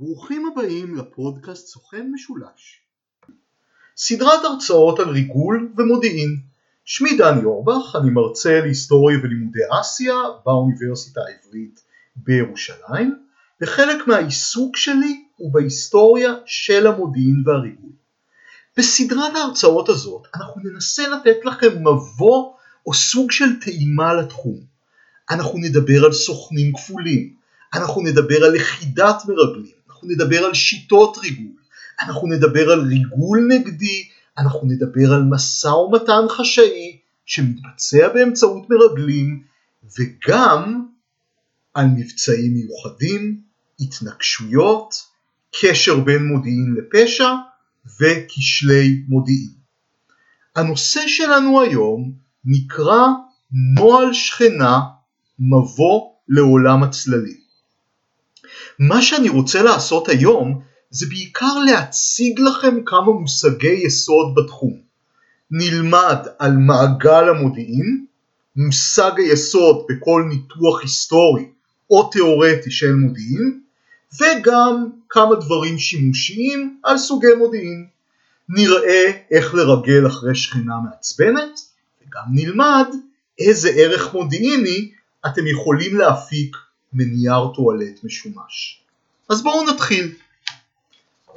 ברוכים הבאים לפודקאסט סוכן משולש. סדרת הרצאות על ריגול ומודיעין. שמי דני אורבך, אני מרצה להיסטוריה ולימודי אסיה באוניברסיטה העברית בירושלים, וחלק מהעיסוק שלי הוא בהיסטוריה של המודיעין והריגול. בסדרת ההרצאות הזאת אנחנו ננסה לתת לכם מבוא או סוג של טעימה לתחום. אנחנו נדבר על סוכנים כפולים, אנחנו נדבר על לכידת מרגלים, אנחנו נדבר על שיטות ריגול, אנחנו נדבר על ריגול נגדי, אנחנו נדבר על משא ומתן חשאי שמתבצע באמצעות מרגלים, וגם על מבצעים מיוחדים, התנגשויות, קשר בין מודיעין לפשע וכשלי מודיעין. הנושא שלנו היום נקרא נוהל שכנה מבוא לעולם הצללים. מה שאני רוצה לעשות היום זה בעיקר להציג לכם כמה מושגי יסוד בתחום. נלמד על מעגל המודיעין, מושג היסוד בכל ניתוח היסטורי או תאורטי של מודיעין, וגם כמה דברים שימושיים על סוגי מודיעין. נראה איך לרגל אחרי שכנה מעצבנת, וגם נלמד איזה ערך מודיעיני אתם יכולים להפיק מנייר טואלט משומש. אז בואו נתחיל.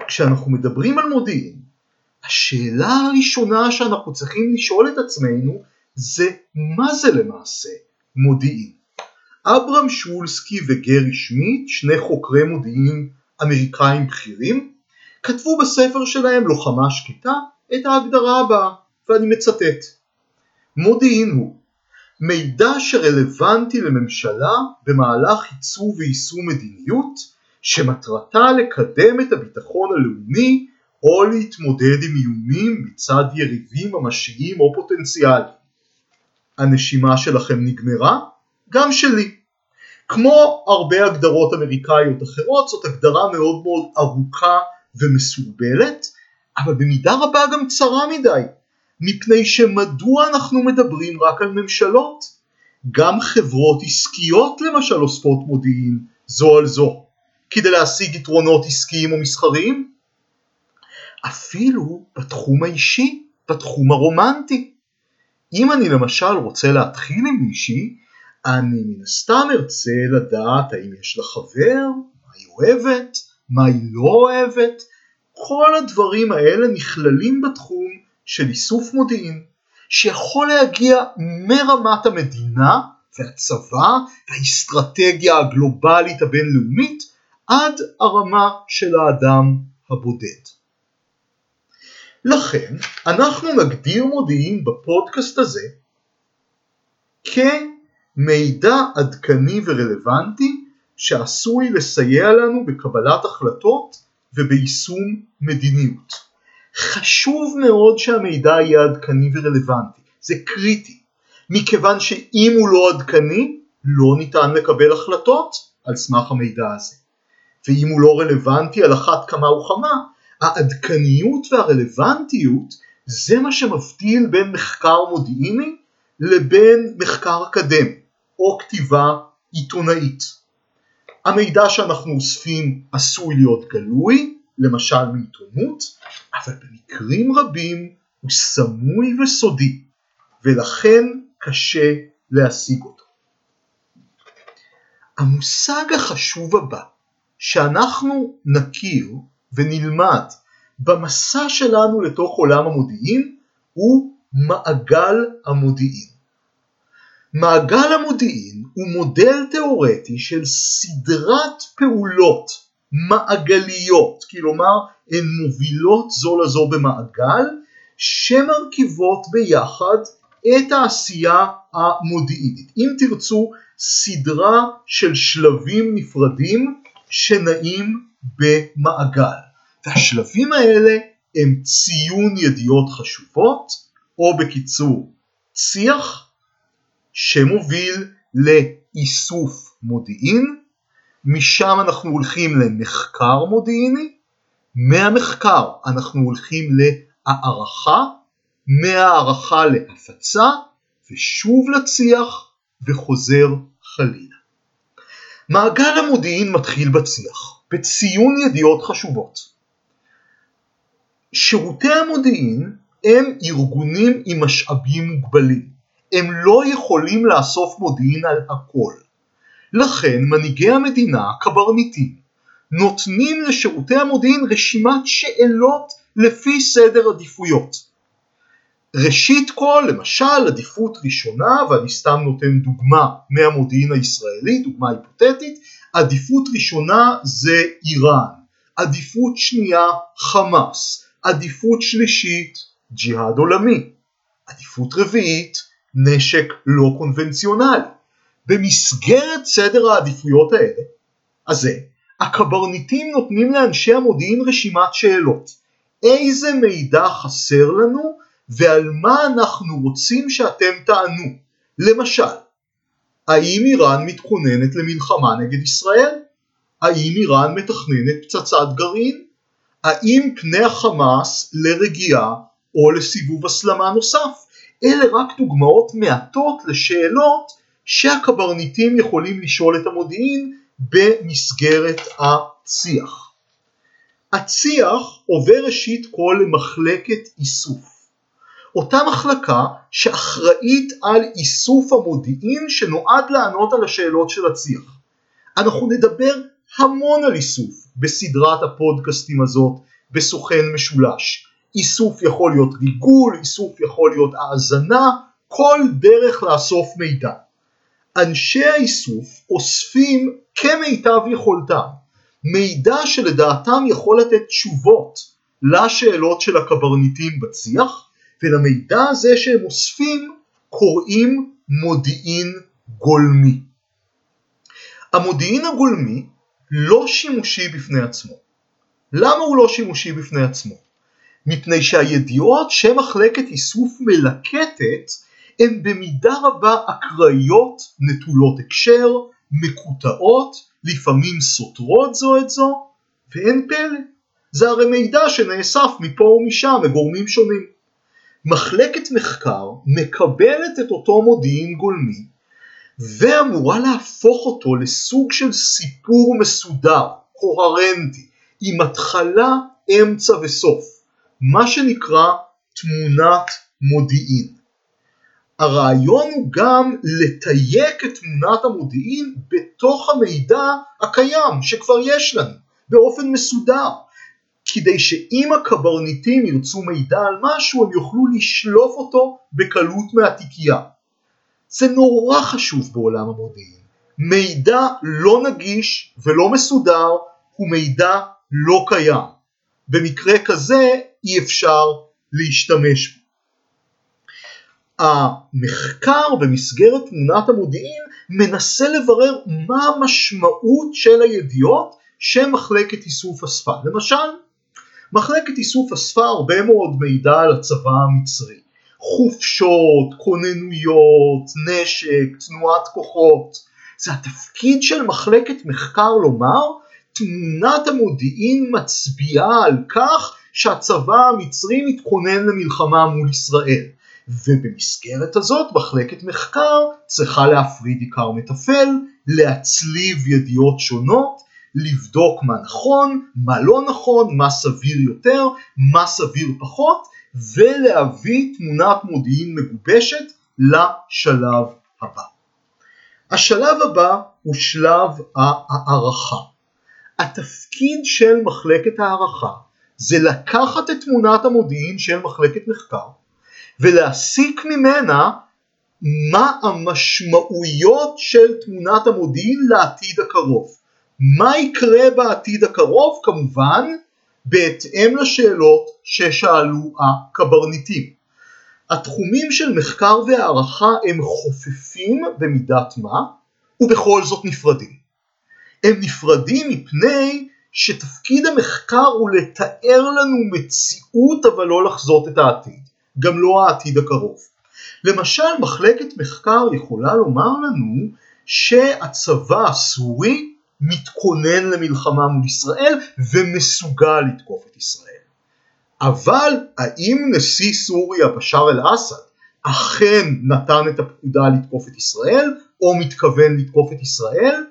כשאנחנו מדברים על מודיעין, השאלה הראשונה שאנחנו צריכים לשאול את עצמנו זה מה זה למעשה מודיעין. אברהם שולסקי וגרי שמיט, שני חוקרי מודיעין אמריקאים בכירים, כתבו בספר שלהם לוחמה שקטה את ההגדרה הבאה, ואני מצטט: מודיעין הוא מידע שרלוונטי לממשלה במהלך עיצוב ויישום מדיניות שמטרתה לקדם את הביטחון הלאומי או להתמודד עם איומים מצד יריבים ממשיים או פוטנציאליים. הנשימה שלכם נגמרה? גם שלי. כמו הרבה הגדרות אמריקאיות אחרות זאת הגדרה מאוד מאוד ארוכה ומסורבלת אבל במידה רבה גם צרה מדי מפני שמדוע אנחנו מדברים רק על ממשלות? גם חברות עסקיות למשל אוספות מודיעין זו על זו כדי להשיג יתרונות עסקיים או מסחריים? אפילו בתחום האישי, בתחום הרומנטי. אם אני למשל רוצה להתחיל עם מישהי, אני מן הסתם ארצה לדעת האם יש לה חבר, מה היא אוהבת, מה היא לא אוהבת, כל הדברים האלה נכללים בתחום של איסוף מודיעין, שיכול להגיע מרמת המדינה והצבא והאסטרטגיה הגלובלית הבינלאומית עד הרמה של האדם הבודד. לכן אנחנו נגדיר מודיעין בפודקאסט הזה כמידע עדכני ורלוונטי שעשוי לסייע לנו בקבלת החלטות וביישום מדיניות. חשוב מאוד שהמידע יהיה עדכני ורלוונטי, זה קריטי, מכיוון שאם הוא לא עדכני לא ניתן לקבל החלטות על סמך המידע הזה, ואם הוא לא רלוונטי על אחת כמה וכמה, העדכניות והרלוונטיות זה מה שמבדיל בין מחקר מודיעיני לבין מחקר אקדמי או כתיבה עיתונאית. המידע שאנחנו אוספים עשוי להיות גלוי, למשל מעיתונות, אבל במקרים רבים הוא סמוי וסודי, ולכן קשה להשיג אותו. המושג החשוב הבא שאנחנו נכיר ונלמד במסע שלנו לתוך עולם המודיעין הוא מעגל המודיעין. מעגל המודיעין הוא מודל תאורטי של סדרת פעולות מעגליות, כלומר הן מובילות זו לזו במעגל שמרכיבות ביחד את העשייה המודיעינית. אם תרצו סדרה של שלבים נפרדים שנעים במעגל. והשלבים האלה הם ציון ידיעות חשובות, או בקיצור צי"ח, שמוביל לאיסוף מודיעין, משם אנחנו הולכים למחקר מודיעיני, מהמחקר אנחנו הולכים להערכה, מהערכה להפצה, ושוב לצי"ח וחוזר חלילה. מעגל המודיעין מתחיל בצי"ח, בציון ידיעות חשובות. שירותי המודיעין הם ארגונים עם משאבים מוגבלים. הם לא יכולים לאסוף מודיעין על הכל. לכן מנהיגי המדינה, קברניטים, נותנים לשירותי המודיעין רשימת שאלות לפי סדר עדיפויות. ראשית כל, למשל, עדיפות ראשונה, ואני סתם נותן דוגמה מהמודיעין הישראלי, דוגמה היפותטית, עדיפות ראשונה זה איראן, עדיפות שנייה חמאס, עדיפות שלישית ג'יהאד עולמי, עדיפות רביעית נשק לא קונבנציונלי. במסגרת סדר העדיפויות האלה, הזה, הקברניטים נותנים לאנשי המודיעין רשימת שאלות. איזה מידע חסר לנו ועל מה אנחנו רוצים שאתם תענו. למשל, האם איראן מתכוננת למלחמה נגד ישראל? האם איראן מתכננת פצצת גרעין? האם פני החמאס לרגיעה או לסיבוב הסלמה נוסף? אלה רק דוגמאות מעטות לשאלות שהקברניטים יכולים לשאול את המודיעין במסגרת הצי"ח. הצי"ח עובר ראשית כל למחלקת איסוף. אותה מחלקה שאחראית על איסוף המודיעין שנועד לענות על השאלות של הצי"ח. אנחנו נדבר המון על איסוף בסדרת הפודקאסטים הזאת בסוכן משולש. איסוף יכול להיות ריגול, איסוף יכול להיות האזנה, כל דרך לאסוף מידע. אנשי האיסוף אוספים כמיטב יכולתם מידע שלדעתם יכול לתת תשובות לשאלות של הקברניטים בצי"ח ולמידע הזה שהם אוספים קוראים מודיעין גולמי. המודיעין הגולמי לא שימושי בפני עצמו. למה הוא לא שימושי בפני עצמו? מפני שהידיעות שמחלקת איסוף מלקטת הן במידה רבה אקראיות, נטולות הקשר, מקוטעות, לפעמים סותרות זו את זו, ואין פלא. זה הרי מידע שנאסף מפה ומשם מגורמים שונים. מחלקת מחקר מקבלת את אותו מודיעין גולמי ואמורה להפוך אותו לסוג של סיפור מסודר, קוהרנטי, עם התחלה, אמצע וסוף, מה שנקרא תמונת מודיעין. הרעיון הוא גם לתייק את תמונת המודיעין בתוך המידע הקיים שכבר יש לנו, באופן מסודר, כדי שאם הקברניטים ירצו מידע על משהו הם יוכלו לשלוף אותו בקלות מהתיקייה. זה נורא חשוב בעולם המודיעין. מידע לא נגיש ולא מסודר הוא מידע לא קיים. במקרה כזה אי אפשר להשתמש בו. המחקר במסגרת תמונת המודיעין מנסה לברר מה המשמעות של הידיעות שמחלקת איסוף אספה. למשל, מחלקת איסוף אספה הרבה מאוד מידע על הצבא המצרי. חופשות, כוננויות, נשק, תנועת כוחות. זה התפקיד של מחלקת מחקר לומר תמונת המודיעין מצביעה על כך שהצבא המצרי מתכונן למלחמה מול ישראל. ובמסגרת הזאת מחלקת מחקר צריכה להפריד עיקר מטפל, להצליב ידיעות שונות לבדוק מה נכון, מה לא נכון, מה סביר יותר, מה סביר פחות, ולהביא תמונת מודיעין מגובשת לשלב הבא. השלב הבא הוא שלב ההערכה. התפקיד של מחלקת הערכה זה לקחת את תמונת המודיעין של מחלקת מחקר ולהסיק ממנה מה המשמעויות של תמונת המודיעין לעתיד הקרוב. מה יקרה בעתיד הקרוב? כמובן בהתאם לשאלות ששאלו הקברניטים. התחומים של מחקר והערכה הם חופפים במידת מה ובכל זאת נפרדים. הם נפרדים מפני שתפקיד המחקר הוא לתאר לנו מציאות אבל לא לחזות את העתיד, גם לא העתיד הקרוב. למשל מחלקת מחקר יכולה לומר לנו שהצבא הסורי מתכונן למלחמה מול ישראל ומסוגל לתקוף את ישראל. אבל האם נשיא סוריה בשאר אל-אסד אכן נתן את הפקודה לתקוף את ישראל או מתכוון לתקוף את ישראל?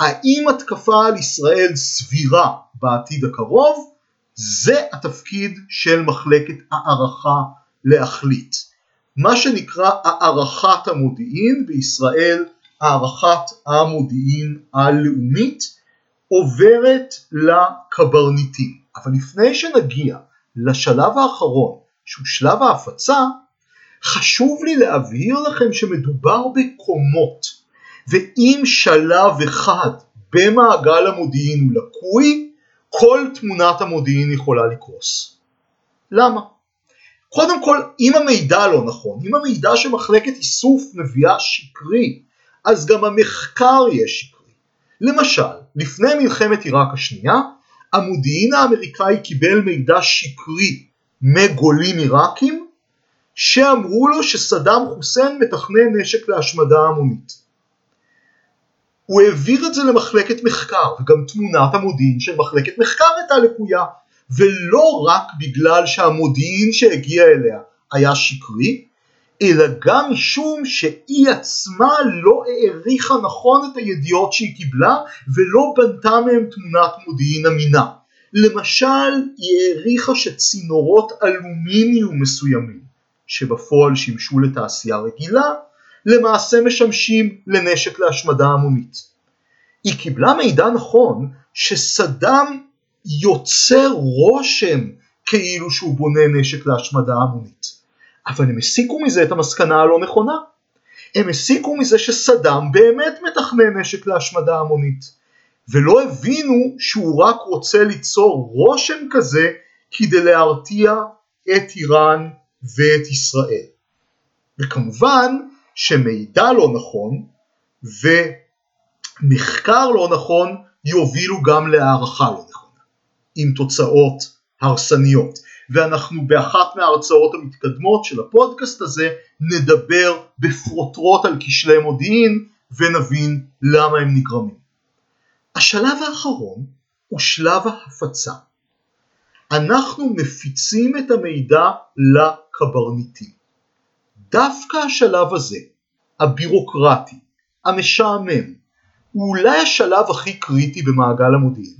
האם התקפה על ישראל סבירה בעתיד הקרוב? זה התפקיד של מחלקת הערכה להחליט. מה שנקרא הערכת המודיעין בישראל, הערכת המודיעין הלאומית, עוברת לקברניטים. אבל לפני שנגיע לשלב האחרון, שהוא שלב ההפצה, חשוב לי להבהיר לכם שמדובר בקומות, ואם שלב אחד במעגל המודיעין הוא לקוי, כל תמונת המודיעין יכולה לקרוס. למה? קודם כל, אם המידע לא נכון, אם המידע שמחלקת איסוף מביאה שקרי, אז גם המחקר יהיה שקרי. למשל, לפני מלחמת עיראק השנייה, המודיעין האמריקאי קיבל מידע שקרי מגולים עיראקים, שאמרו לו שסדאם חוסיין מתכנן נשק להשמדה המונית. הוא העביר את זה למחלקת מחקר, וגם תמונת המודיעין של מחלקת מחקר הייתה לקויה, ולא רק בגלל שהמודיעין שהגיע אליה היה שקרי, אלא גם משום שהיא עצמה לא העריכה נכון את הידיעות שהיא קיבלה ולא בנתה מהם תמונת מודיעין אמינה. למשל, היא העריכה שצינורות אלומיניום מסוימים, שבפועל שימשו לתעשייה רגילה, למעשה משמשים לנשק להשמדה המונית. היא קיבלה מידע נכון שסדאם יוצר רושם כאילו שהוא בונה נשק להשמדה המונית. אבל הם הסיקו מזה את המסקנה הלא נכונה. הם הסיקו מזה שסדאם באמת מתכנן נשק להשמדה המונית, ולא הבינו שהוא רק רוצה ליצור רושם כזה כדי להרתיע את איראן ואת ישראל. וכמובן שמידע לא נכון ומחקר לא נכון יובילו גם להערכה לא עם תוצאות הרסניות. ואנחנו באחת מההרצאות המתקדמות של הפודקאסט הזה נדבר בפרוטרוט על כשלי מודיעין ונבין למה הם נגרמים. השלב האחרון הוא שלב ההפצה. אנחנו מפיצים את המידע לקברניטים. דווקא השלב הזה, הבירוקרטי, המשעמם, הוא אולי השלב הכי קריטי במעגל המודיעין,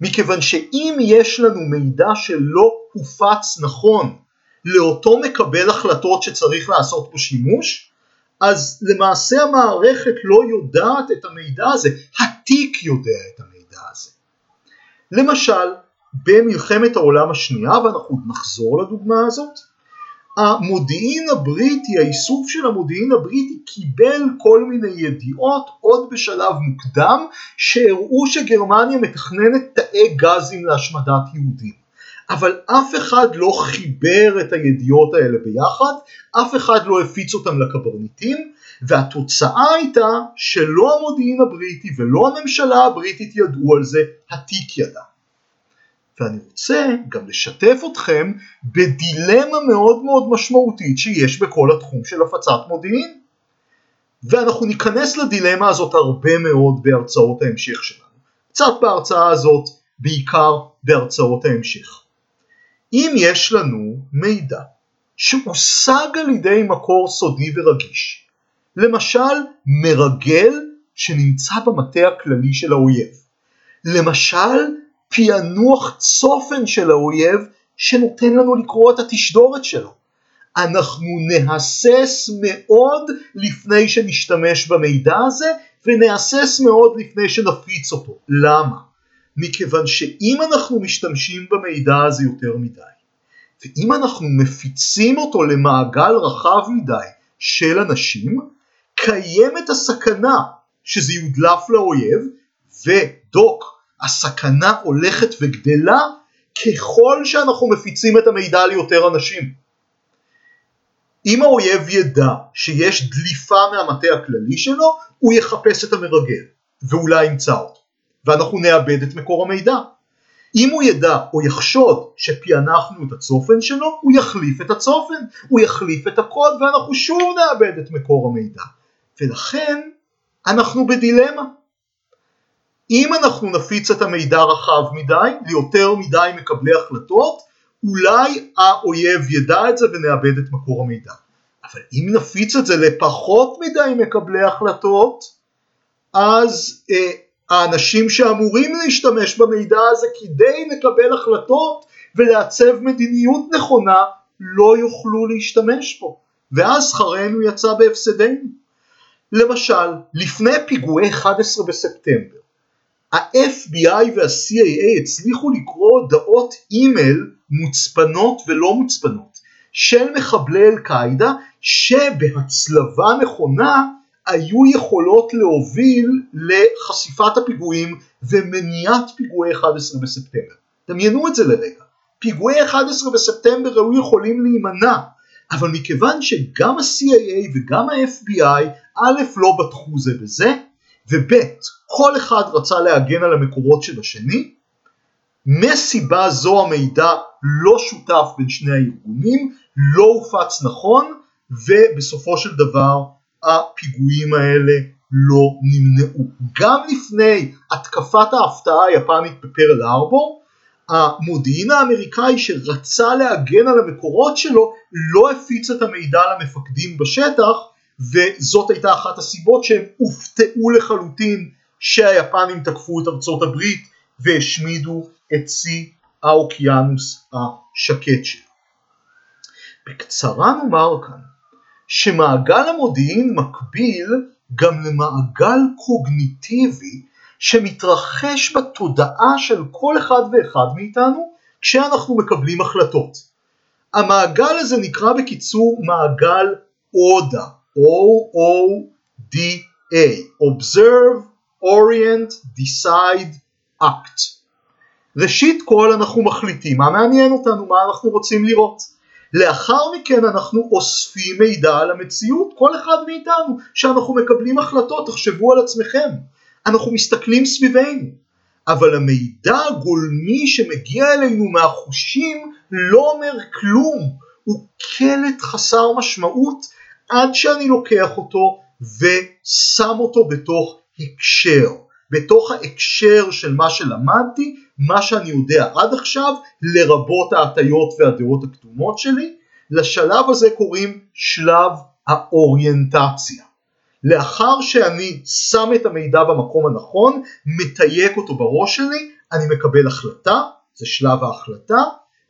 מכיוון שאם יש לנו מידע שלא הופץ נכון לאותו מקבל החלטות שצריך לעשות בו שימוש, אז למעשה המערכת לא יודעת את המידע הזה, התיק יודע את המידע הזה. למשל, במלחמת העולם השנייה, ואנחנו נחזור לדוגמה הזאת, המודיעין הבריטי, האיסוף של המודיעין הבריטי קיבל כל מיני ידיעות עוד בשלב מוקדם שהראו שגרמניה מתכננת תאי גזים להשמדת יהודים. אבל אף אחד לא חיבר את הידיעות האלה ביחד, אף אחד לא הפיץ אותם לקברניטים, והתוצאה הייתה שלא המודיעין הבריטי ולא הממשלה הבריטית ידעו על זה, התיק ידע. ואני רוצה גם לשתף אתכם בדילמה מאוד מאוד משמעותית שיש בכל התחום של הפצת מודיעין. ואנחנו ניכנס לדילמה הזאת הרבה מאוד בהרצאות ההמשך שלנו. קצת בהרצאה הזאת, בעיקר בהרצאות ההמשך. אם יש לנו מידע שהושג על ידי מקור סודי ורגיש, למשל מרגל שנמצא במטה הכללי של האויב, למשל פענוח צופן של האויב שנותן לנו לקרוא את התשדורת שלו. אנחנו נהסס מאוד לפני שנשתמש במידע הזה ונהסס מאוד לפני שנפיץ אותו. למה? מכיוון שאם אנחנו משתמשים במידע הזה יותר מדי ואם אנחנו מפיצים אותו למעגל רחב מדי של אנשים קיימת הסכנה שזה יודלף לאויב ודוק הסכנה הולכת וגדלה ככל שאנחנו מפיצים את המידע ליותר אנשים. אם האויב ידע שיש דליפה מהמטה הכללי שלו, הוא יחפש את המרגל, ואולי ימצא אותו, ואנחנו נאבד את מקור המידע. אם הוא ידע או יחשוד שפענחנו את הצופן שלו, הוא יחליף את הצופן, הוא יחליף את הקוד, ואנחנו שוב נאבד את מקור המידע. ולכן אנחנו בדילמה. אם אנחנו נפיץ את המידע רחב מדי, ליותר מדי מקבלי החלטות, אולי האויב ידע את זה ונאבד את מקור המידע. אבל אם נפיץ את זה לפחות מדי מקבלי החלטות, אז אה, האנשים שאמורים להשתמש במידע הזה כדי לקבל החלטות ולעצב מדיניות נכונה לא יוכלו להשתמש בו ואז שכרנו יצא בהפסדנו. למשל, לפני פיגועי 11 בספטמבר, ה-FBI וה-CIA הצליחו לקרוא הודעות אימייל מוצפנות ולא מוצפנות של מחבלי אל קאעידה שבהצלבה נכונה היו יכולות להוביל לחשיפת הפיגועים ומניעת פיגועי 11 בספטמבר. דמיינו את זה לרגע. פיגועי 11 בספטמבר היו יכולים להימנע, אבל מכיוון שגם ה-CIA וגם ה-FBI א' לא בטחו זה בזה, וב' כל אחד רצה להגן על המקורות של השני, מסיבה זו המידע לא שותף בין שני הארגונים, לא הופץ נכון, ובסופו של דבר הפיגועים האלה לא נמנעו. גם לפני התקפת ההפתעה היפנית בפרל ארבור, המודיעין האמריקאי שרצה להגן על המקורות שלו לא הפיץ את המידע למפקדים בשטח וזאת הייתה אחת הסיבות שהם הופתעו לחלוטין שהיפנים תקפו את ארצות הברית והשמידו את צי האוקיינוס השקט שלו. בקצרה נאמר כאן שמעגל המודיעין מקביל גם למעגל קוגניטיבי שמתרחש בתודעה של כל אחד ואחד מאיתנו כשאנחנו מקבלים החלטות. המעגל הזה נקרא בקיצור מעגל אודה, O-O-D-A, Observe, Orient, Decide, Act. ראשית כל אנחנו מחליטים מה מעניין אותנו, מה אנחנו רוצים לראות. לאחר מכן אנחנו אוספים מידע על המציאות, כל אחד מאיתנו, שאנחנו מקבלים החלטות, תחשבו על עצמכם, אנחנו מסתכלים סביבנו, אבל המידע הגולמי שמגיע אלינו מהחושים לא אומר כלום, הוא קלט חסר משמעות עד שאני לוקח אותו ושם אותו בתוך הקשר, בתוך ההקשר של מה שלמדתי מה שאני יודע עד עכשיו, לרבות ההטיות והדעות הקדומות שלי, לשלב הזה קוראים שלב האוריינטציה. לאחר שאני שם את המידע במקום הנכון, מתייק אותו בראש שלי, אני מקבל החלטה, זה שלב ההחלטה,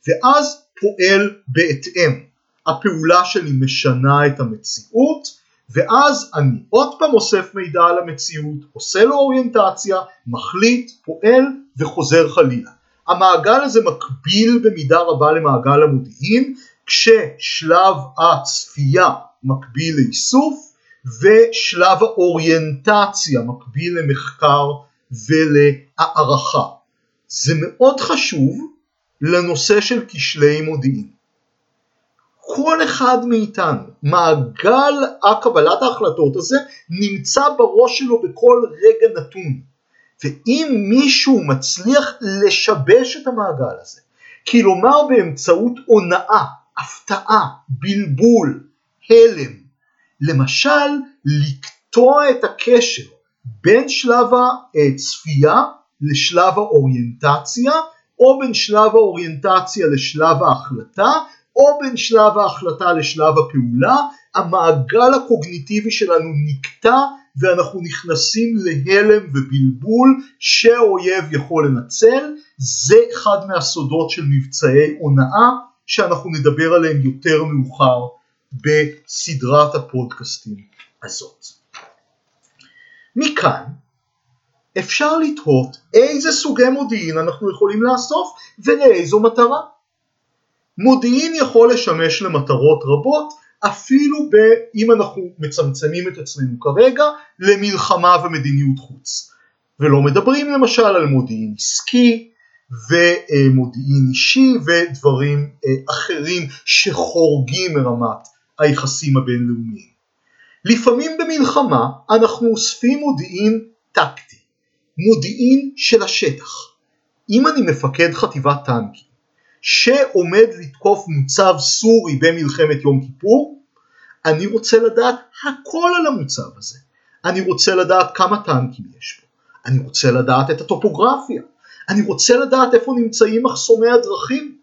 ואז פועל בהתאם. הפעולה שלי משנה את המציאות, ואז אני עוד פעם אוסף מידע על המציאות, עושה לו אוריינטציה, מחליט, פועל וחוזר חלילה. המעגל הזה מקביל במידה רבה למעגל המודיעין, כששלב הצפייה מקביל לאיסוף ושלב האוריינטציה מקביל למחקר ולהערכה. זה מאוד חשוב לנושא של כשלי מודיעין. כל אחד מאיתנו, מעגל הקבלת ההחלטות הזה נמצא בראש שלו בכל רגע נתון. ואם מישהו מצליח לשבש את המעגל הזה, כלומר באמצעות הונאה, הפתעה, בלבול, הלם, למשל לקטוע את הקשר בין שלב הצפייה לשלב האוריינטציה, או בין שלב האוריינטציה לשלב ההחלטה, או בין שלב ההחלטה לשלב הפעולה, המעגל הקוגניטיבי שלנו נקטע ואנחנו נכנסים להלם ובלבול שהאויב יכול לנצל, זה אחד מהסודות של מבצעי הונאה שאנחנו נדבר עליהם יותר מאוחר בסדרת הפודקאסטים הזאת. מכאן אפשר לתהות איזה סוגי מודיעין אנחנו יכולים לאסוף ולאיזו מטרה. מודיעין יכול לשמש למטרות רבות אפילו ב, אם אנחנו מצמצמים את עצמנו כרגע למלחמה ומדיניות חוץ ולא מדברים למשל על מודיעין עסקי ומודיעין אישי ודברים אה, אחרים שחורגים מרמת היחסים הבינלאומיים. לפעמים במלחמה אנחנו אוספים מודיעין טקטי, מודיעין של השטח. אם אני מפקד חטיבת טנקים שעומד לתקוף מוצב סורי במלחמת יום כיפור, אני רוצה לדעת הכל על המוצב הזה. אני רוצה לדעת כמה טנקים יש בו, אני רוצה לדעת את הטופוגרפיה, אני רוצה לדעת איפה נמצאים מחסומי הדרכים,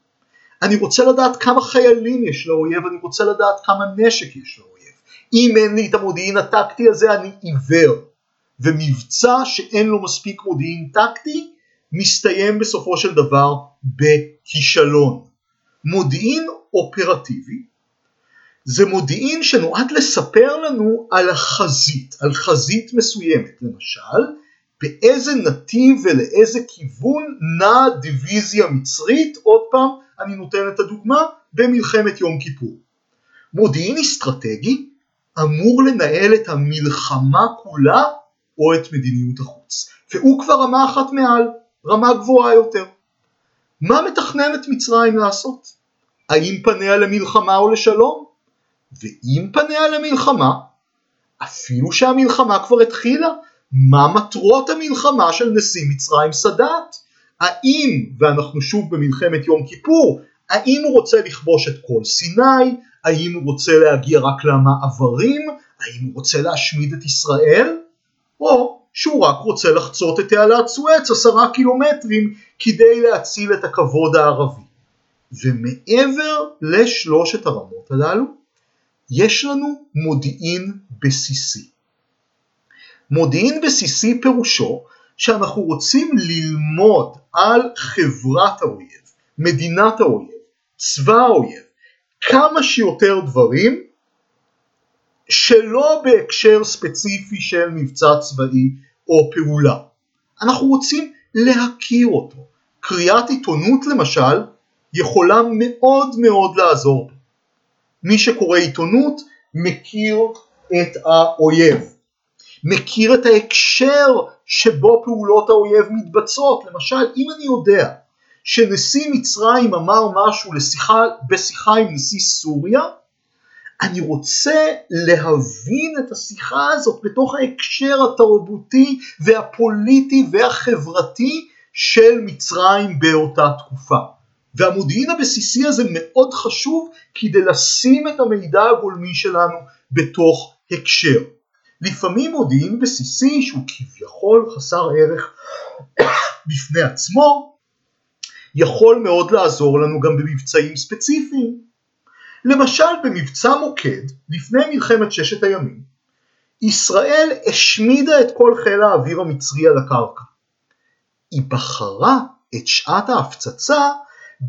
אני רוצה לדעת כמה חיילים יש לאויב, אני רוצה לדעת כמה נשק יש לאויב. אם אין לי את המודיעין הטקטי הזה אני עיוור. ומבצע שאין לו מספיק מודיעין טקטי מסתיים בסופו של דבר בכישלון. מודיעין אופרטיבי זה מודיעין שנועד לספר לנו על החזית, על חזית מסוימת, למשל באיזה נתיב ולאיזה כיוון נעה דיוויזיה מצרית, עוד פעם אני נותן את הדוגמה, במלחמת יום כיפור. מודיעין אסטרטגי אמור לנהל את המלחמה כולה או את מדיניות החוץ, והוא כבר רמה אחת מעל, רמה גבוהה יותר. מה מתכננת מצרים לעשות? האם פניה למלחמה או לשלום? ואם פניה למלחמה, אפילו שהמלחמה כבר התחילה, מה מטרות המלחמה של נשיא מצרים סאדאת? האם, ואנחנו שוב במלחמת יום כיפור, האם הוא רוצה לכבוש את כל סיני? האם הוא רוצה להגיע רק למעברים? האם הוא רוצה להשמיד את ישראל? או שהוא רק רוצה לחצות את תעלת סואץ עשרה קילומטרים כדי להציל את הכבוד הערבי. ומעבר לשלושת הרמות הללו, יש לנו מודיעין בסיסי. מודיעין בסיסי פירושו שאנחנו רוצים ללמוד על חברת האויב, מדינת האויב, צבא האויב, כמה שיותר דברים שלא בהקשר ספציפי של מבצע צבאי או פעולה. אנחנו רוצים להכיר אותו. קריאת עיתונות למשל יכולה מאוד מאוד לעזור. מי שקורא עיתונות מכיר את האויב, מכיר את ההקשר שבו פעולות האויב מתבצעות. למשל, אם אני יודע שנשיא מצרים אמר משהו לשיחה, בשיחה עם נשיא סוריה, אני רוצה להבין את השיחה הזאת בתוך ההקשר התרבותי והפוליטי והחברתי של מצרים באותה תקופה. והמודיעין הבסיסי הזה מאוד חשוב כדי לשים את המידע הגולמי שלנו בתוך הקשר. לפעמים מודיעין בסיסי שהוא כביכול חסר ערך בפני עצמו יכול מאוד לעזור לנו גם במבצעים ספציפיים. למשל במבצע מוקד לפני מלחמת ששת הימים ישראל השמידה את כל חיל האוויר המצרי על הקרקע. היא בחרה את שעת ההפצצה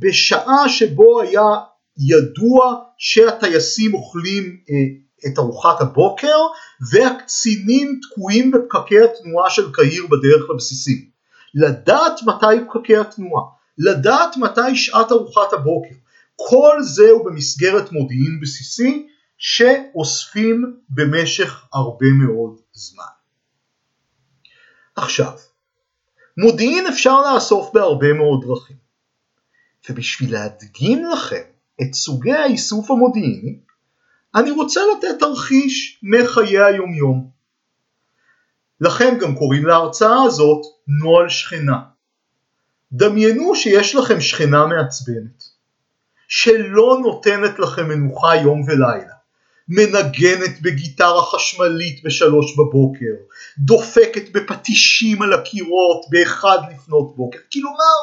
בשעה שבו היה ידוע שהטייסים אוכלים אה, את ארוחת הבוקר והקצינים תקועים בפקקי התנועה של קהיר בדרך לבסיסים. לדעת מתי פקקי התנועה, לדעת מתי שעת ארוחת הבוקר, כל זה הוא במסגרת מודיעין בסיסי שאוספים במשך הרבה מאוד זמן. עכשיו, מודיעין אפשר לאסוף בהרבה מאוד דרכים. ובשביל להדגים לכם את סוגי האיסוף המודיעיני, אני רוצה לתת תרחיש מחיי היומיום. לכן גם קוראים להרצאה הזאת נוהל שכנה. דמיינו שיש לכם שכנה מעצבנת, שלא נותנת לכם מנוחה יום ולילה, מנגנת בגיטרה חשמלית בשלוש בבוקר, דופקת בפטישים על הקירות באחד לפנות בוקר, כלומר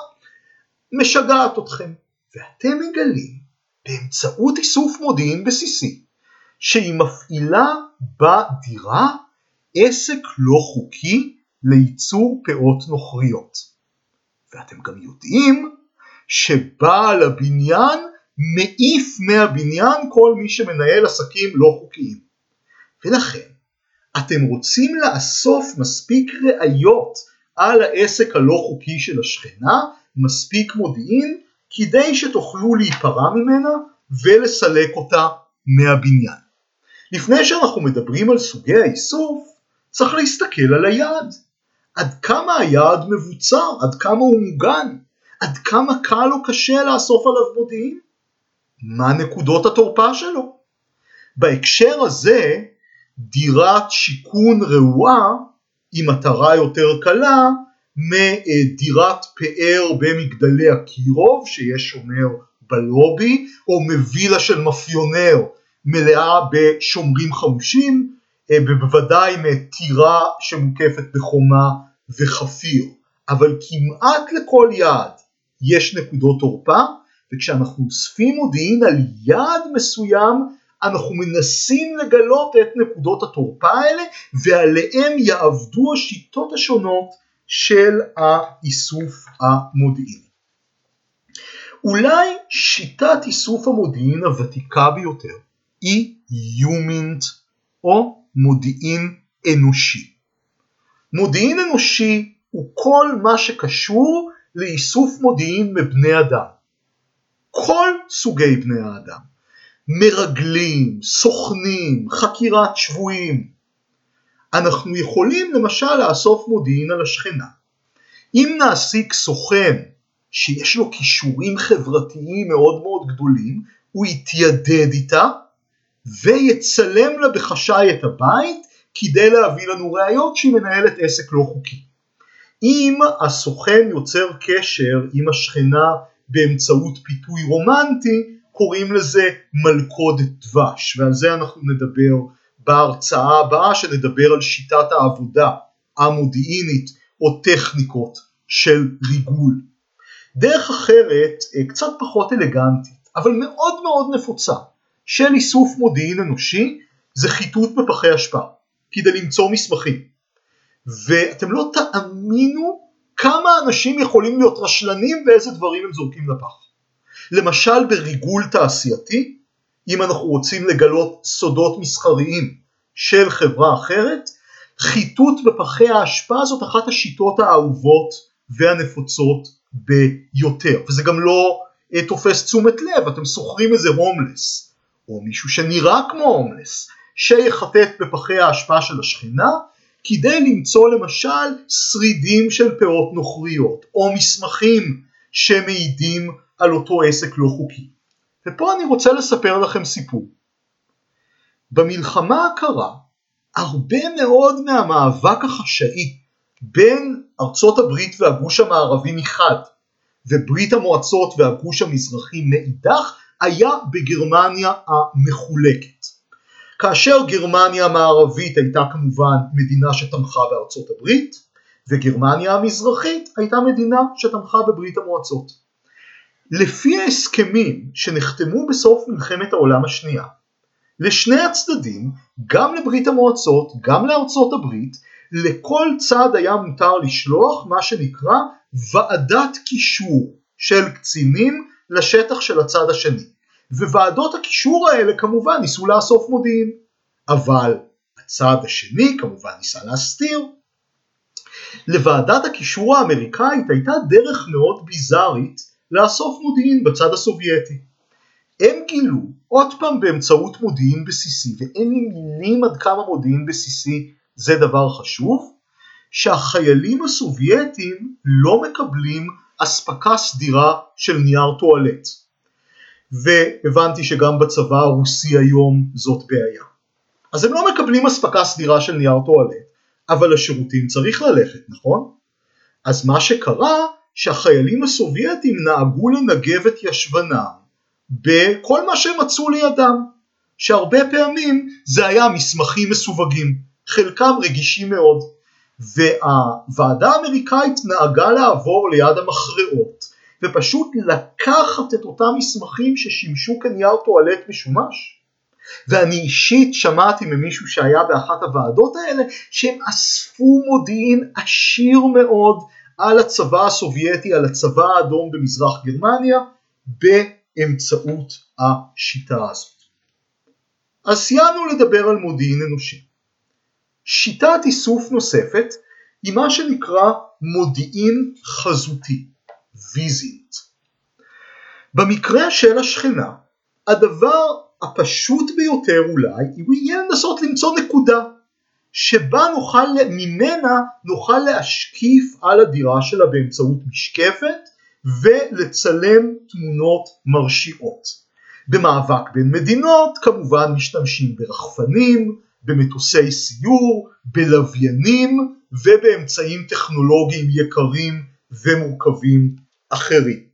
משגעת אתכם, ואתם מגלים באמצעות איסוף מודיעין בסיסי שהיא מפעילה בדירה עסק לא חוקי לייצור פאות נוכריות. ואתם גם יודעים שבעל הבניין מעיף מהבניין כל מי שמנהל עסקים לא חוקיים. ולכן אתם רוצים לאסוף מספיק ראיות על העסק הלא חוקי של השכנה מספיק מודיעין כדי שתוכלו להיפרע ממנה ולסלק אותה מהבניין. לפני שאנחנו מדברים על סוגי האיסוף, צריך להסתכל על היעד. עד כמה היעד מבוצר, עד כמה הוא מוגן, עד כמה קל או קשה לאסוף עליו מודיעין, מה נקודות התורפה שלו. בהקשר הזה, דירת שיכון רעועה היא מטרה יותר קלה מדירת פאר במגדלי הקירוב שיש שומר בלובי או מווילה של מאפיונר מלאה בשומרים חמושים ובוודאי מטירה שמוקפת בחומה וחפיר אבל כמעט לכל יעד יש נקודות תורפה וכשאנחנו אוספים מודיעין על יעד מסוים אנחנו מנסים לגלות את נקודות התורפה האלה ועליהם יעבדו השיטות השונות של האיסוף המודיעיני. אולי שיטת איסוף המודיעין הוותיקה ביותר היא יומינט או מודיעין אנושי. מודיעין אנושי הוא כל מה שקשור לאיסוף מודיעין מבני אדם. כל סוגי בני האדם. מרגלים, סוכנים, חקירת שבויים. אנחנו יכולים למשל לאסוף מודיעין על השכנה. אם נעסיק סוכן שיש לו כישורים חברתיים מאוד מאוד גדולים, הוא יתיידד איתה ויצלם לה בחשאי את הבית כדי להביא לנו ראיות שהיא מנהלת עסק לא חוקי. אם הסוכן יוצר קשר עם השכנה באמצעות פיתוי רומנטי, קוראים לזה מלכודת דבש, ועל זה אנחנו נדבר בהרצאה הבאה שנדבר על שיטת העבודה המודיעינית או טכניקות של ריגול. דרך אחרת, אה, קצת פחות אלגנטית, אבל מאוד מאוד נפוצה, של איסוף מודיעין אנושי, זה חיטוט בפחי אשפה, כדי למצוא מסמכים. ואתם לא תאמינו כמה אנשים יכולים להיות רשלנים ואיזה דברים הם זורקים לפח. למשל בריגול תעשייתי, אם אנחנו רוצים לגלות סודות מסחריים של חברה אחרת, חיטוט בפחי האשפה זאת אחת השיטות האהובות והנפוצות ביותר, וזה גם לא אה, תופס תשומת לב, אתם שוכרים איזה הומלס, או מישהו שנראה כמו הומלס, שיחטט בפחי האשפה של השכנה, כדי למצוא למשל שרידים של פאות נוכריות, או מסמכים שמעידים על אותו עסק לא חוקי. ופה אני רוצה לספר לכם סיפור. במלחמה הקרה, הרבה מאוד מהמאבק החשאי בין ארצות הברית והגוש המערבי מחד, וברית המועצות והגוש המזרחי מאידך, היה בגרמניה המחולקת. כאשר גרמניה המערבית הייתה כמובן מדינה שתמכה בארצות הברית, וגרמניה המזרחית הייתה מדינה שתמכה בברית המועצות. לפי ההסכמים שנחתמו בסוף מלחמת העולם השנייה, לשני הצדדים, גם לברית המועצות, גם לארצות הברית, לכל צד היה מותר לשלוח מה שנקרא ועדת קישור של קצינים לשטח של הצד השני. וועדות הקישור האלה כמובן ניסו לאסוף מודיעין, אבל הצד השני כמובן ניסה להסתיר. לוועדת הקישור האמריקאית הייתה דרך מאוד ביזארית לאסוף מודיעין בצד הסובייטי. הם גילו, עוד פעם באמצעות מודיעין בסיסי, ואין לי מילים עד כמה מודיעין בסיסי זה דבר חשוב, שהחיילים הסובייטים לא מקבלים אספקה סדירה של נייר טואלט. והבנתי שגם בצבא הרוסי היום זאת בעיה. אז הם לא מקבלים אספקה סדירה של נייר טואלט, אבל לשירותים צריך ללכת, נכון? אז מה שקרה, שהחיילים הסובייטים נהגו לנגב את ישבנם בכל מה שהם מצאו לידם, שהרבה פעמים זה היה מסמכים מסווגים, חלקם רגישים מאוד, והוועדה האמריקאית נהגה לעבור ליד המכרעות ופשוט לקחת את אותם מסמכים ששימשו כנייר טואלט משומש. ואני אישית שמעתי ממישהו שהיה באחת הוועדות האלה שהם אספו מודיעין עשיר מאוד על הצבא הסובייטי, על הצבא האדום במזרח גרמניה, באמצעות השיטה הזאת. אז סיימנו לדבר על מודיעין אנושי. שיטת איסוף נוספת היא מה שנקרא מודיעין חזותי. ויזית. במקרה של השכנה, הדבר הפשוט ביותר אולי הוא יהיה לנסות למצוא נקודה שבה נוכל, ממנה נוכל להשקיף על הדירה שלה באמצעות משקפת ולצלם תמונות מרשיעות. במאבק בין מדינות כמובן משתמשים ברחפנים, במטוסי סיור, בלוויינים ובאמצעים טכנולוגיים יקרים ומורכבים אחרים.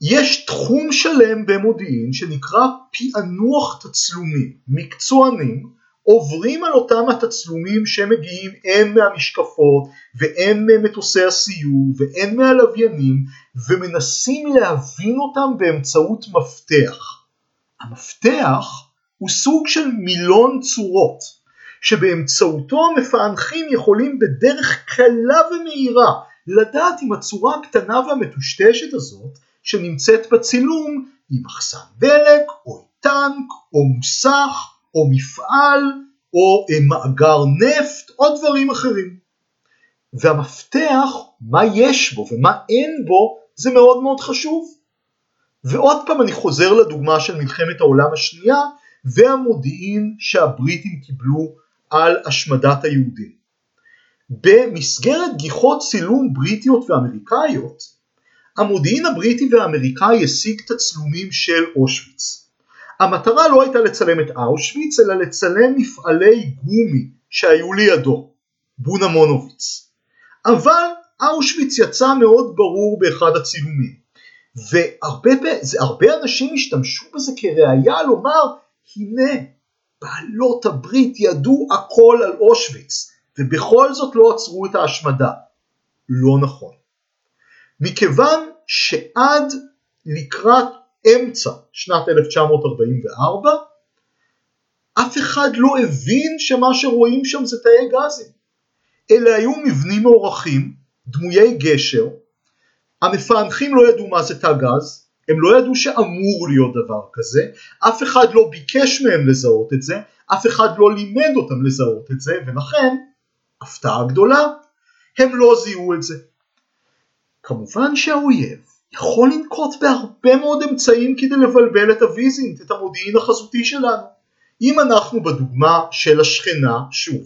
יש תחום שלם במודיעין שנקרא פענוח תצלומים. מקצוענים עוברים על אותם התצלומים שמגיעים הן מהמשקפות והן ממטוסי הסיור והן מהלוויינים ומנסים להבין אותם באמצעות מפתח. המפתח הוא סוג של מילון צורות, שבאמצעותו המפענחים יכולים בדרך קלה ומהירה לדעת אם הצורה הקטנה והמטושטשת הזאת שנמצאת בצילום היא מחסן דלק או טנק או מוסך או מפעל או אה, מאגר נפט או דברים אחרים. והמפתח, מה יש בו ומה אין בו, זה מאוד מאוד חשוב. ועוד פעם אני חוזר לדוגמה של מלחמת העולם השנייה והמודיעין שהבריטים קיבלו על השמדת היהודים. במסגרת גיחות צילום בריטיות ואמריקאיות, המודיעין הבריטי והאמריקאי השיג תצלומים של אושוויץ. המטרה לא הייתה לצלם את אושוויץ אלא לצלם מפעלי גומי שהיו לידו, בונה מונוביץ. אבל אושוויץ יצא מאוד ברור באחד הצילומים. והרבה אנשים השתמשו בזה כראיה לומר הנה בעלות הברית ידעו הכל על אושוויץ ובכל זאת לא עצרו את ההשמדה. לא נכון. מכיוון שעד לקראת אמצע שנת 1944 אף אחד לא הבין שמה שרואים שם זה תאי גזים. אלה היו מבנים מוערכים, דמויי גשר, המפענחים לא ידעו מה זה תא גז, הם לא ידעו שאמור להיות דבר כזה, אף אחד לא ביקש מהם לזהות את זה, אף אחד לא לימד אותם לזהות את זה, ולכן, הפתעה גדולה, הם לא זיהו את זה. כמובן שהאויב יכול לנקוט בהרבה מאוד אמצעים כדי לבלבל את הוויזינט, את המודיעין החזותי שלנו. אם אנחנו בדוגמה של השכנה, שוב,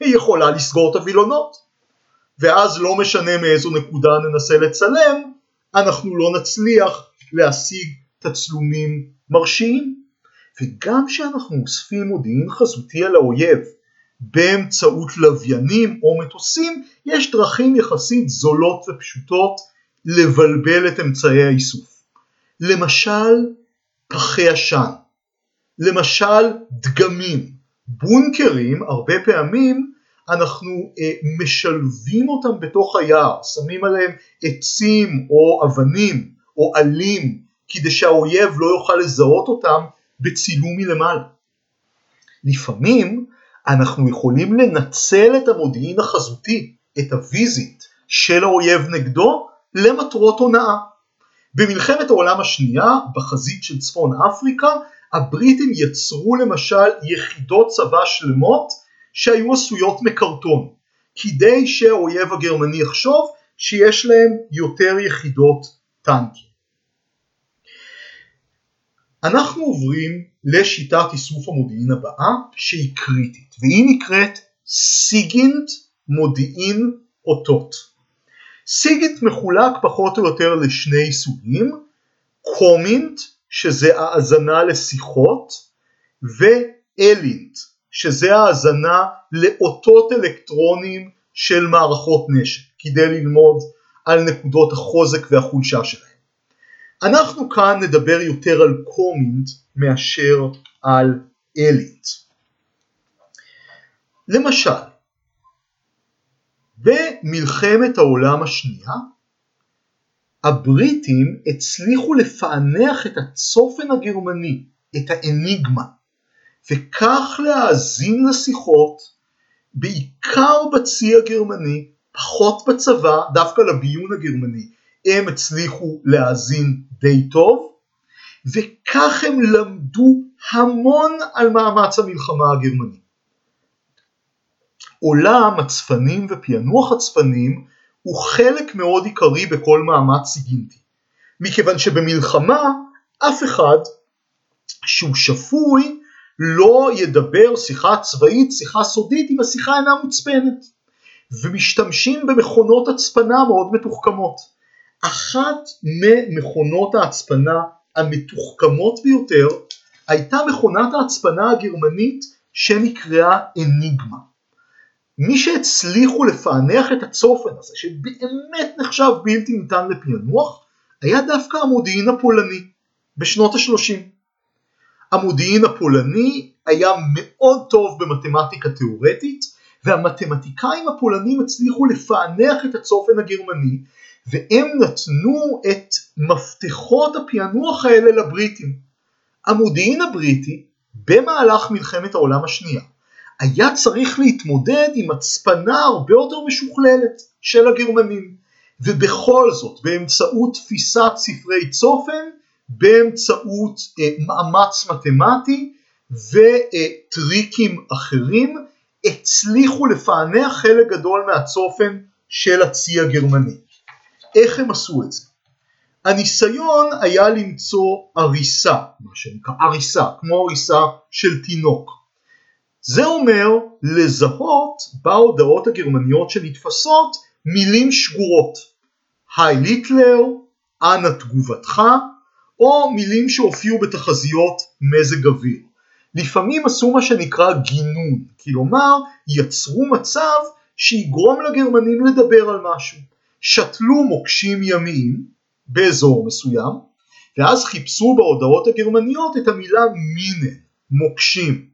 היא יכולה לסגור את הווילונות. ואז לא משנה מאיזו נקודה ננסה לצלם, אנחנו לא נצליח להשיג תצלומים מרשיעים. וגם כשאנחנו אוספים מודיעין חזותי על האויב באמצעות לוויינים או מטוסים, יש דרכים יחסית זולות ופשוטות לבלבל את אמצעי האיסוף. למשל פחי עשן, למשל דגמים, בונקרים הרבה פעמים אנחנו אה, משלבים אותם בתוך היער, שמים עליהם עצים או אבנים או עלים כדי שהאויב לא יוכל לזהות אותם בצילום מלמעלה. לפעמים אנחנו יכולים לנצל את המודיעין החזותי, את הוויזיט של האויב נגדו למטרות הונאה. במלחמת העולם השנייה, בחזית של צפון אפריקה, הבריטים יצרו למשל יחידות צבא שלמות שהיו עשויות מקרטון, כדי שהאויב הגרמני יחשוב שיש להם יותר יחידות טנקים. אנחנו עוברים לשיטת איסוף המודיעין הבאה שהיא קריטית והיא נקראת סיגינט מודיעין אותות. סיגינט מחולק פחות או יותר לשני סוגים, קומינט שזה האזנה לשיחות ואלינט שזה האזנה לאותות אלקטרוניים של מערכות נשק כדי ללמוד על נקודות החוזק והחולשה שלהם. אנחנו כאן נדבר יותר על קומינט מאשר על אלית. למשל, במלחמת העולם השנייה הבריטים הצליחו לפענח את הצופן הגרמני, את האניגמה, וכך להאזין לשיחות בעיקר בצי הגרמני, פחות בצבא, דווקא לביון הגרמני, הם הצליחו להאזין די טוב, וכך הם למדו המון על מאמץ המלחמה הגרמני. עולם הצפנים ופענוח הצפנים הוא חלק מאוד עיקרי בכל מאמץ סיגינטי, מכיוון שבמלחמה אף אחד שהוא שפוי לא ידבר שיחה צבאית, שיחה סודית, אם השיחה אינה מוצפנת. ומשתמשים במכונות הצפנה מאוד מתוחכמות. אחת ממכונות ההצפנה המתוחכמות ביותר הייתה מכונת ההצפנה הגרמנית שנקראה אניגמה. מי שהצליחו לפענח את הצופן הזה, שבאמת נחשב בלתי ניתן לפענוח, היה דווקא המודיעין הפולני בשנות ה-30. המודיעין הפולני היה מאוד טוב במתמטיקה תאורטית והמתמטיקאים הפולנים הצליחו לפענח את הצופן הגרמני והם נתנו את מפתחות הפענוח האלה לבריטים. המודיעין הבריטי במהלך מלחמת העולם השנייה היה צריך להתמודד עם הצפנה הרבה יותר משוכללת של הגרמנים ובכל זאת באמצעות תפיסת ספרי צופן, באמצעות אה, מאמץ מתמטי וטריקים אחרים הצליחו לפענח חלק גדול מהצופן של הצי הגרמני. איך הם עשו את זה? הניסיון היה למצוא עריסה, מה שנקרא עריסה, כמו עריסה של תינוק. זה אומר לזהות בהודעות הגרמניות שנתפסות מילים שגורות. היי ליטלר, אנא תגובתך, או מילים שהופיעו בתחזיות מזג אוויר. לפעמים עשו מה שנקרא גינון, כלומר יצרו מצב שיגרום לגרמנים לדבר על משהו. שתלו מוקשים ימיים באזור מסוים, ואז חיפשו בהודעות הגרמניות את המילה מינה, מוקשים.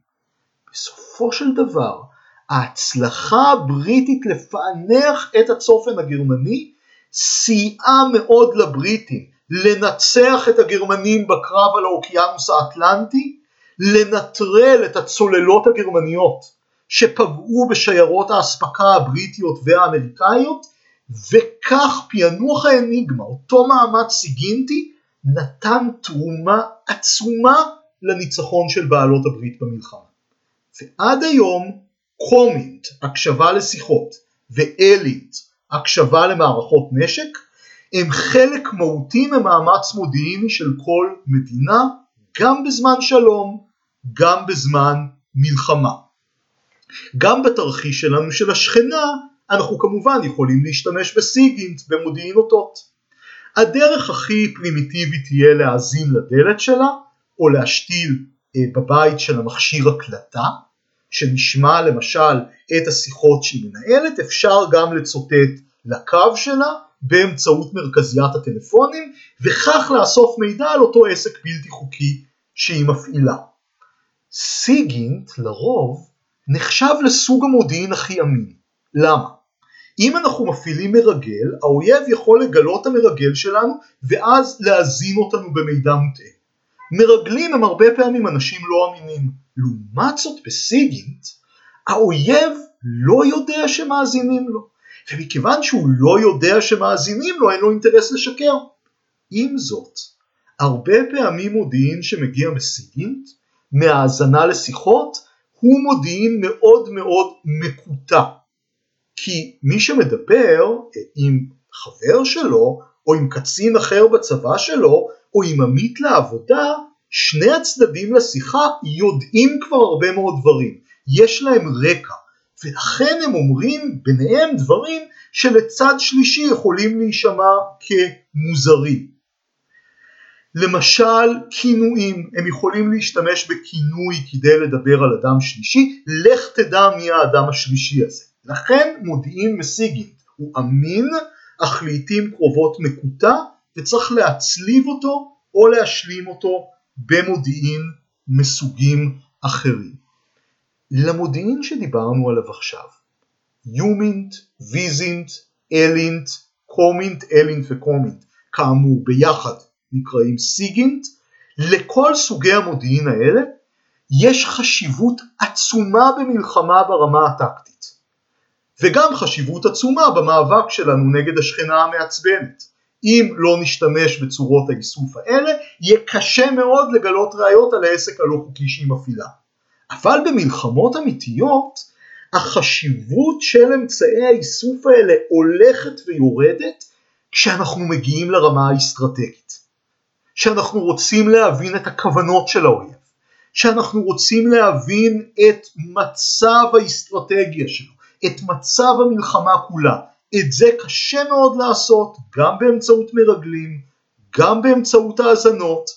בסופו של דבר, ההצלחה הבריטית לפענח את הצופן הגרמני סייעה מאוד לבריטים לנצח את הגרמנים בקרב על האוקיינוס האטלנטי, לנטרל את הצוללות הגרמניות שפגעו בשיירות האספקה הבריטיות והאמריקאיות, וכך פענוח האניגמה, אותו מאמץ סיגינטי, נתן תרומה עצומה לניצחון של בעלות הברית במלחמה. ועד היום קומינט, הקשבה לשיחות, ואלינט, הקשבה למערכות נשק, הם חלק מהותי ממאמץ מודיעיני של כל מדינה, גם בזמן שלום, גם בזמן מלחמה. גם בתרחיש שלנו של השכנה, אנחנו כמובן יכולים להשתמש בסיגינט במודיעין אותות. הדרך הכי פרימיטיבית תהיה להאזין לדלת שלה, או להשתיל אה, בבית של המכשיר הקלטה, שנשמע למשל את השיחות שהיא מנהלת, אפשר גם לצוטט לקו שלה באמצעות מרכזיית הטלפונים, וכך לאסוף מידע על אותו עסק בלתי חוקי שהיא מפעילה. סיגינט לרוב נחשב לסוג המודיעין הכי אמין. למה? אם אנחנו מפעילים מרגל, האויב יכול לגלות המרגל שלנו ואז להזין אותנו במידע מוטעה. מרגלים הם הרבה פעמים אנשים לא אמינים. לעומת זאת בסיגינט, האויב לא יודע שמאזינים לו, ומכיוון שהוא לא יודע שמאזינים לו, אין לו אינטרס לשקר. עם זאת, הרבה פעמים מודיעין שמגיע מסיגינט, מהאזנה לשיחות, הוא מודיעין מאוד מאוד מקוטע. כי מי שמדבר עם חבר שלו, או עם קצין אחר בצבא שלו, או עם עמית לעבודה, שני הצדדים לשיחה יודעים כבר הרבה מאוד דברים, יש להם רקע, ולכן הם אומרים ביניהם דברים שלצד שלישי יכולים להישמע כמוזרים. למשל כינויים, הם יכולים להשתמש בכינוי כדי לדבר על אדם שלישי, לך תדע מי האדם השלישי הזה. לכן מודיעין מסיגינט הוא אמין, אך לעיתים קרובות מקוטע, וצריך להצליב אותו או להשלים אותו במודיעין מסוגים אחרים. למודיעין שדיברנו עליו עכשיו, יומינט, ויזינט, אלינט, קומינט, אלינט וקומינט, כאמור ביחד נקראים סיגינט, לכל סוגי המודיעין האלה יש חשיבות עצומה במלחמה ברמה הטקטית, וגם חשיבות עצומה במאבק שלנו נגד השכנה המעצבנת. אם לא נשתמש בצורות האיסוף האלה, יהיה קשה מאוד לגלות ראיות על העסק הלא חוקי שהיא מפעילה. אבל במלחמות אמיתיות, החשיבות של אמצעי האיסוף האלה הולכת ויורדת כשאנחנו מגיעים לרמה האסטרטגית. שאנחנו רוצים להבין את הכוונות של האויב, שאנחנו רוצים להבין את מצב האסטרטגיה שלו, את מצב המלחמה כולה, את זה קשה מאוד לעשות גם באמצעות מרגלים, גם באמצעות האזנות,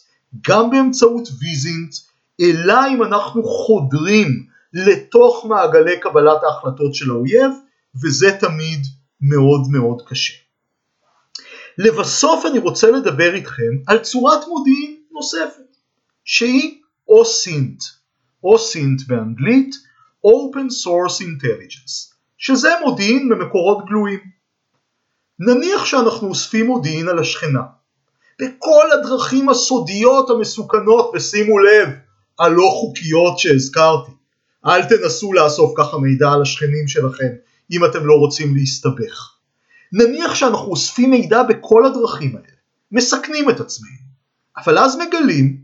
גם באמצעות ויזינט, אלא אם אנחנו חודרים לתוך מעגלי קבלת ההחלטות של האויב, וזה תמיד מאוד מאוד קשה. לבסוף אני רוצה לדבר איתכם על צורת מודיעין נוספת, שהיא OSINT, OSINT באנגלית, Open Source Intelligence. שזה מודיעין ממקורות גלויים. נניח שאנחנו אוספים מודיעין על השכנה. בכל הדרכים הסודיות המסוכנות, ושימו לב, הלא חוקיות שהזכרתי. אל תנסו לאסוף ככה מידע על השכנים שלכם אם אתם לא רוצים להסתבך. נניח שאנחנו אוספים מידע בכל הדרכים האלה, מסכנים את עצמנו, אבל אז מגלים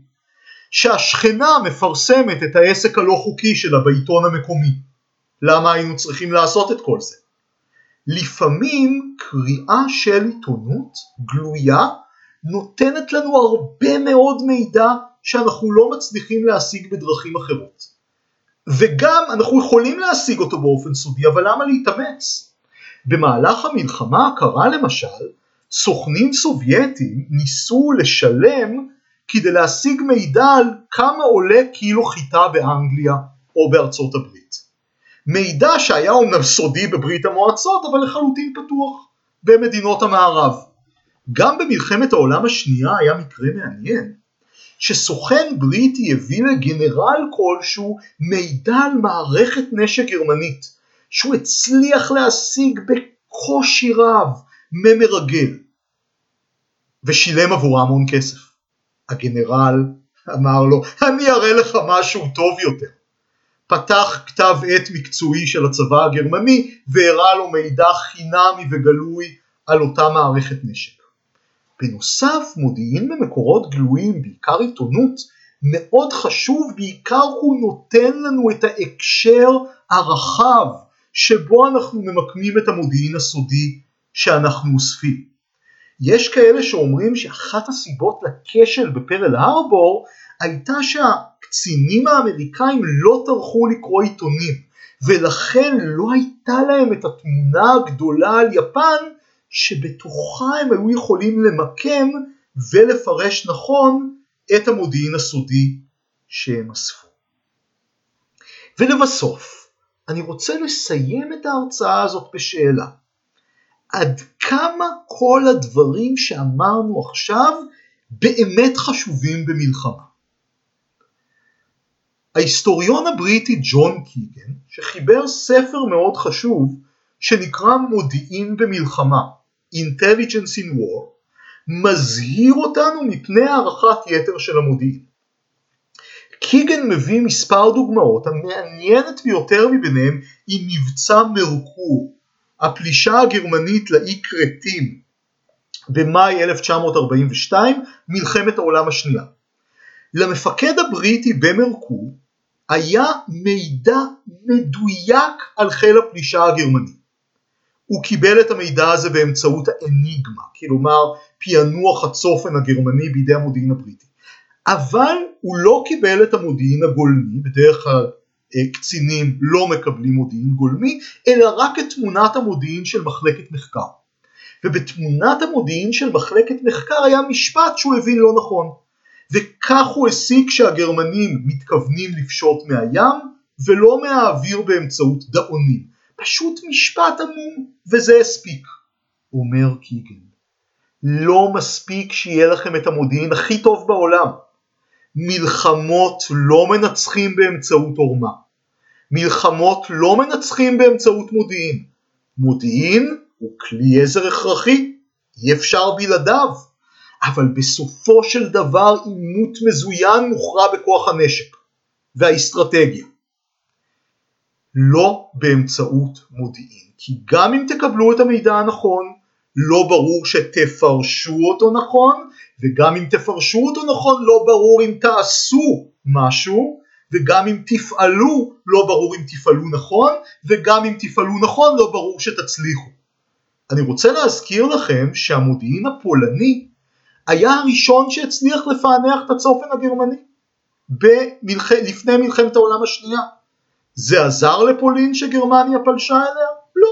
שהשכנה מפרסמת את העסק הלא חוקי שלה בעיתון המקומי. למה היינו צריכים לעשות את כל זה? לפעמים קריאה של עיתונות גלויה נותנת לנו הרבה מאוד מידע שאנחנו לא מצליחים להשיג בדרכים אחרות. וגם אנחנו יכולים להשיג אותו באופן סודי, אבל למה להתאמץ? במהלך המלחמה הקרה למשל, סוכנים סובייטים ניסו לשלם כדי להשיג מידע על כמה עולה קילו חיטה באנגליה או בארצות הברית. מידע שהיה אומנם סודי בברית המועצות אבל לחלוטין פתוח במדינות המערב. גם במלחמת העולם השנייה היה מקרה מעניין שסוכן בריטי הביא לגנרל כלשהו מידע על מערכת נשק גרמנית שהוא הצליח להשיג בקושי רב ממרגל ושילם עבורה המון כסף. הגנרל אמר לו אני אראה לך משהו טוב יותר. פתח כתב עת מקצועי של הצבא הגרמני והראה לו מידע חינמי וגלוי על אותה מערכת נשק. בנוסף מודיעין במקורות גלויים, בעיקר עיתונות, מאוד חשוב, בעיקר הוא נותן לנו את ההקשר הרחב שבו אנחנו ממקמים את המודיעין הסודי שאנחנו אוספים. יש כאלה שאומרים שאחת הסיבות לכשל בפרל הרבור הייתה שהקצינים האמריקאים לא טרחו לקרוא עיתונים ולכן לא הייתה להם את התמונה הגדולה על יפן שבתוכה הם היו יכולים למקם ולפרש נכון את המודיעין הסודי שהם אספו. ולבסוף, אני רוצה לסיים את ההרצאה הזאת בשאלה. עד כמה כל הדברים שאמרנו עכשיו באמת חשובים במלחמה? ההיסטוריון הבריטי ג'ון קיגן, שחיבר ספר מאוד חשוב שנקרא מודיעין במלחמה, Intelligence in War, מזהיר אותנו מפני הערכת יתר של המודיעין. קיגן מביא מספר דוגמאות, המעניינת ביותר מביניהם היא מבצע מרקור, הפלישה הגרמנית לאי כרתים במאי 1942, מלחמת העולם השנייה. למפקד הבריטי במרקור היה מידע מדויק על חיל הפלישה הגרמני. הוא קיבל את המידע הזה באמצעות האניגמה, כלומר פענוח הצופן הגרמני בידי המודיעין הבריטי. אבל הוא לא קיבל את המודיעין הגולמי, בדרך כלל אה, קצינים לא מקבלים מודיעין גולמי, אלא רק את תמונת המודיעין של מחלקת מחקר. ובתמונת המודיעין של מחלקת מחקר היה משפט שהוא הבין לא נכון. וכך הוא הסיק שהגרמנים מתכוונים לפשוט מהים ולא מהאוויר באמצעות דאונים. פשוט משפט עמום וזה הספיק. אומר קיגן, לא מספיק שיהיה לכם את המודיעין הכי טוב בעולם. מלחמות לא מנצחים באמצעות עורמה. מלחמות לא מנצחים באמצעות מודיעין. מודיעין הוא כלי עזר הכרחי, אי אפשר בלעדיו. אבל בסופו של דבר עימות מזוין מוכרע בכוח הנשק והאסטרטגיה. לא באמצעות מודיעין, כי גם אם תקבלו את המידע הנכון, לא ברור שתפרשו אותו נכון, וגם אם תפרשו אותו נכון, לא ברור אם תעשו משהו, וגם אם תפעלו, לא ברור אם תפעלו נכון, וגם אם תפעלו נכון, לא ברור שתצליחו. אני רוצה להזכיר לכם שהמודיעין הפולני היה הראשון שהצליח לפענח את הצופן הגרמני במלח... לפני מלחמת העולם השנייה. זה עזר לפולין שגרמניה פלשה אליה? לא.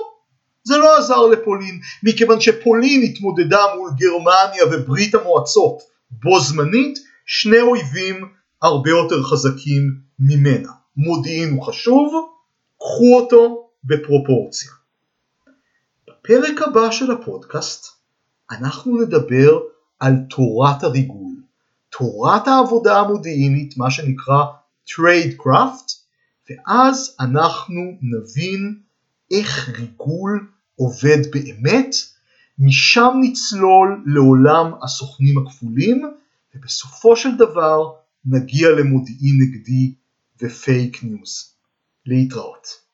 זה לא עזר לפולין, מכיוון שפולין התמודדה מול גרמניה וברית המועצות בו זמנית, שני אויבים הרבה יותר חזקים ממנה. מודיעין הוא חשוב, קחו אותו בפרופורציה. בפרק הבא של הפודקאסט אנחנו נדבר על תורת הריגול, תורת העבודה המודיעינית, מה שנקרא tradecraft, ואז אנחנו נבין איך ריגול עובד באמת, משם נצלול לעולם הסוכנים הכפולים, ובסופו של דבר נגיע למודיעין נגדי ופייק ניוז. להתראות.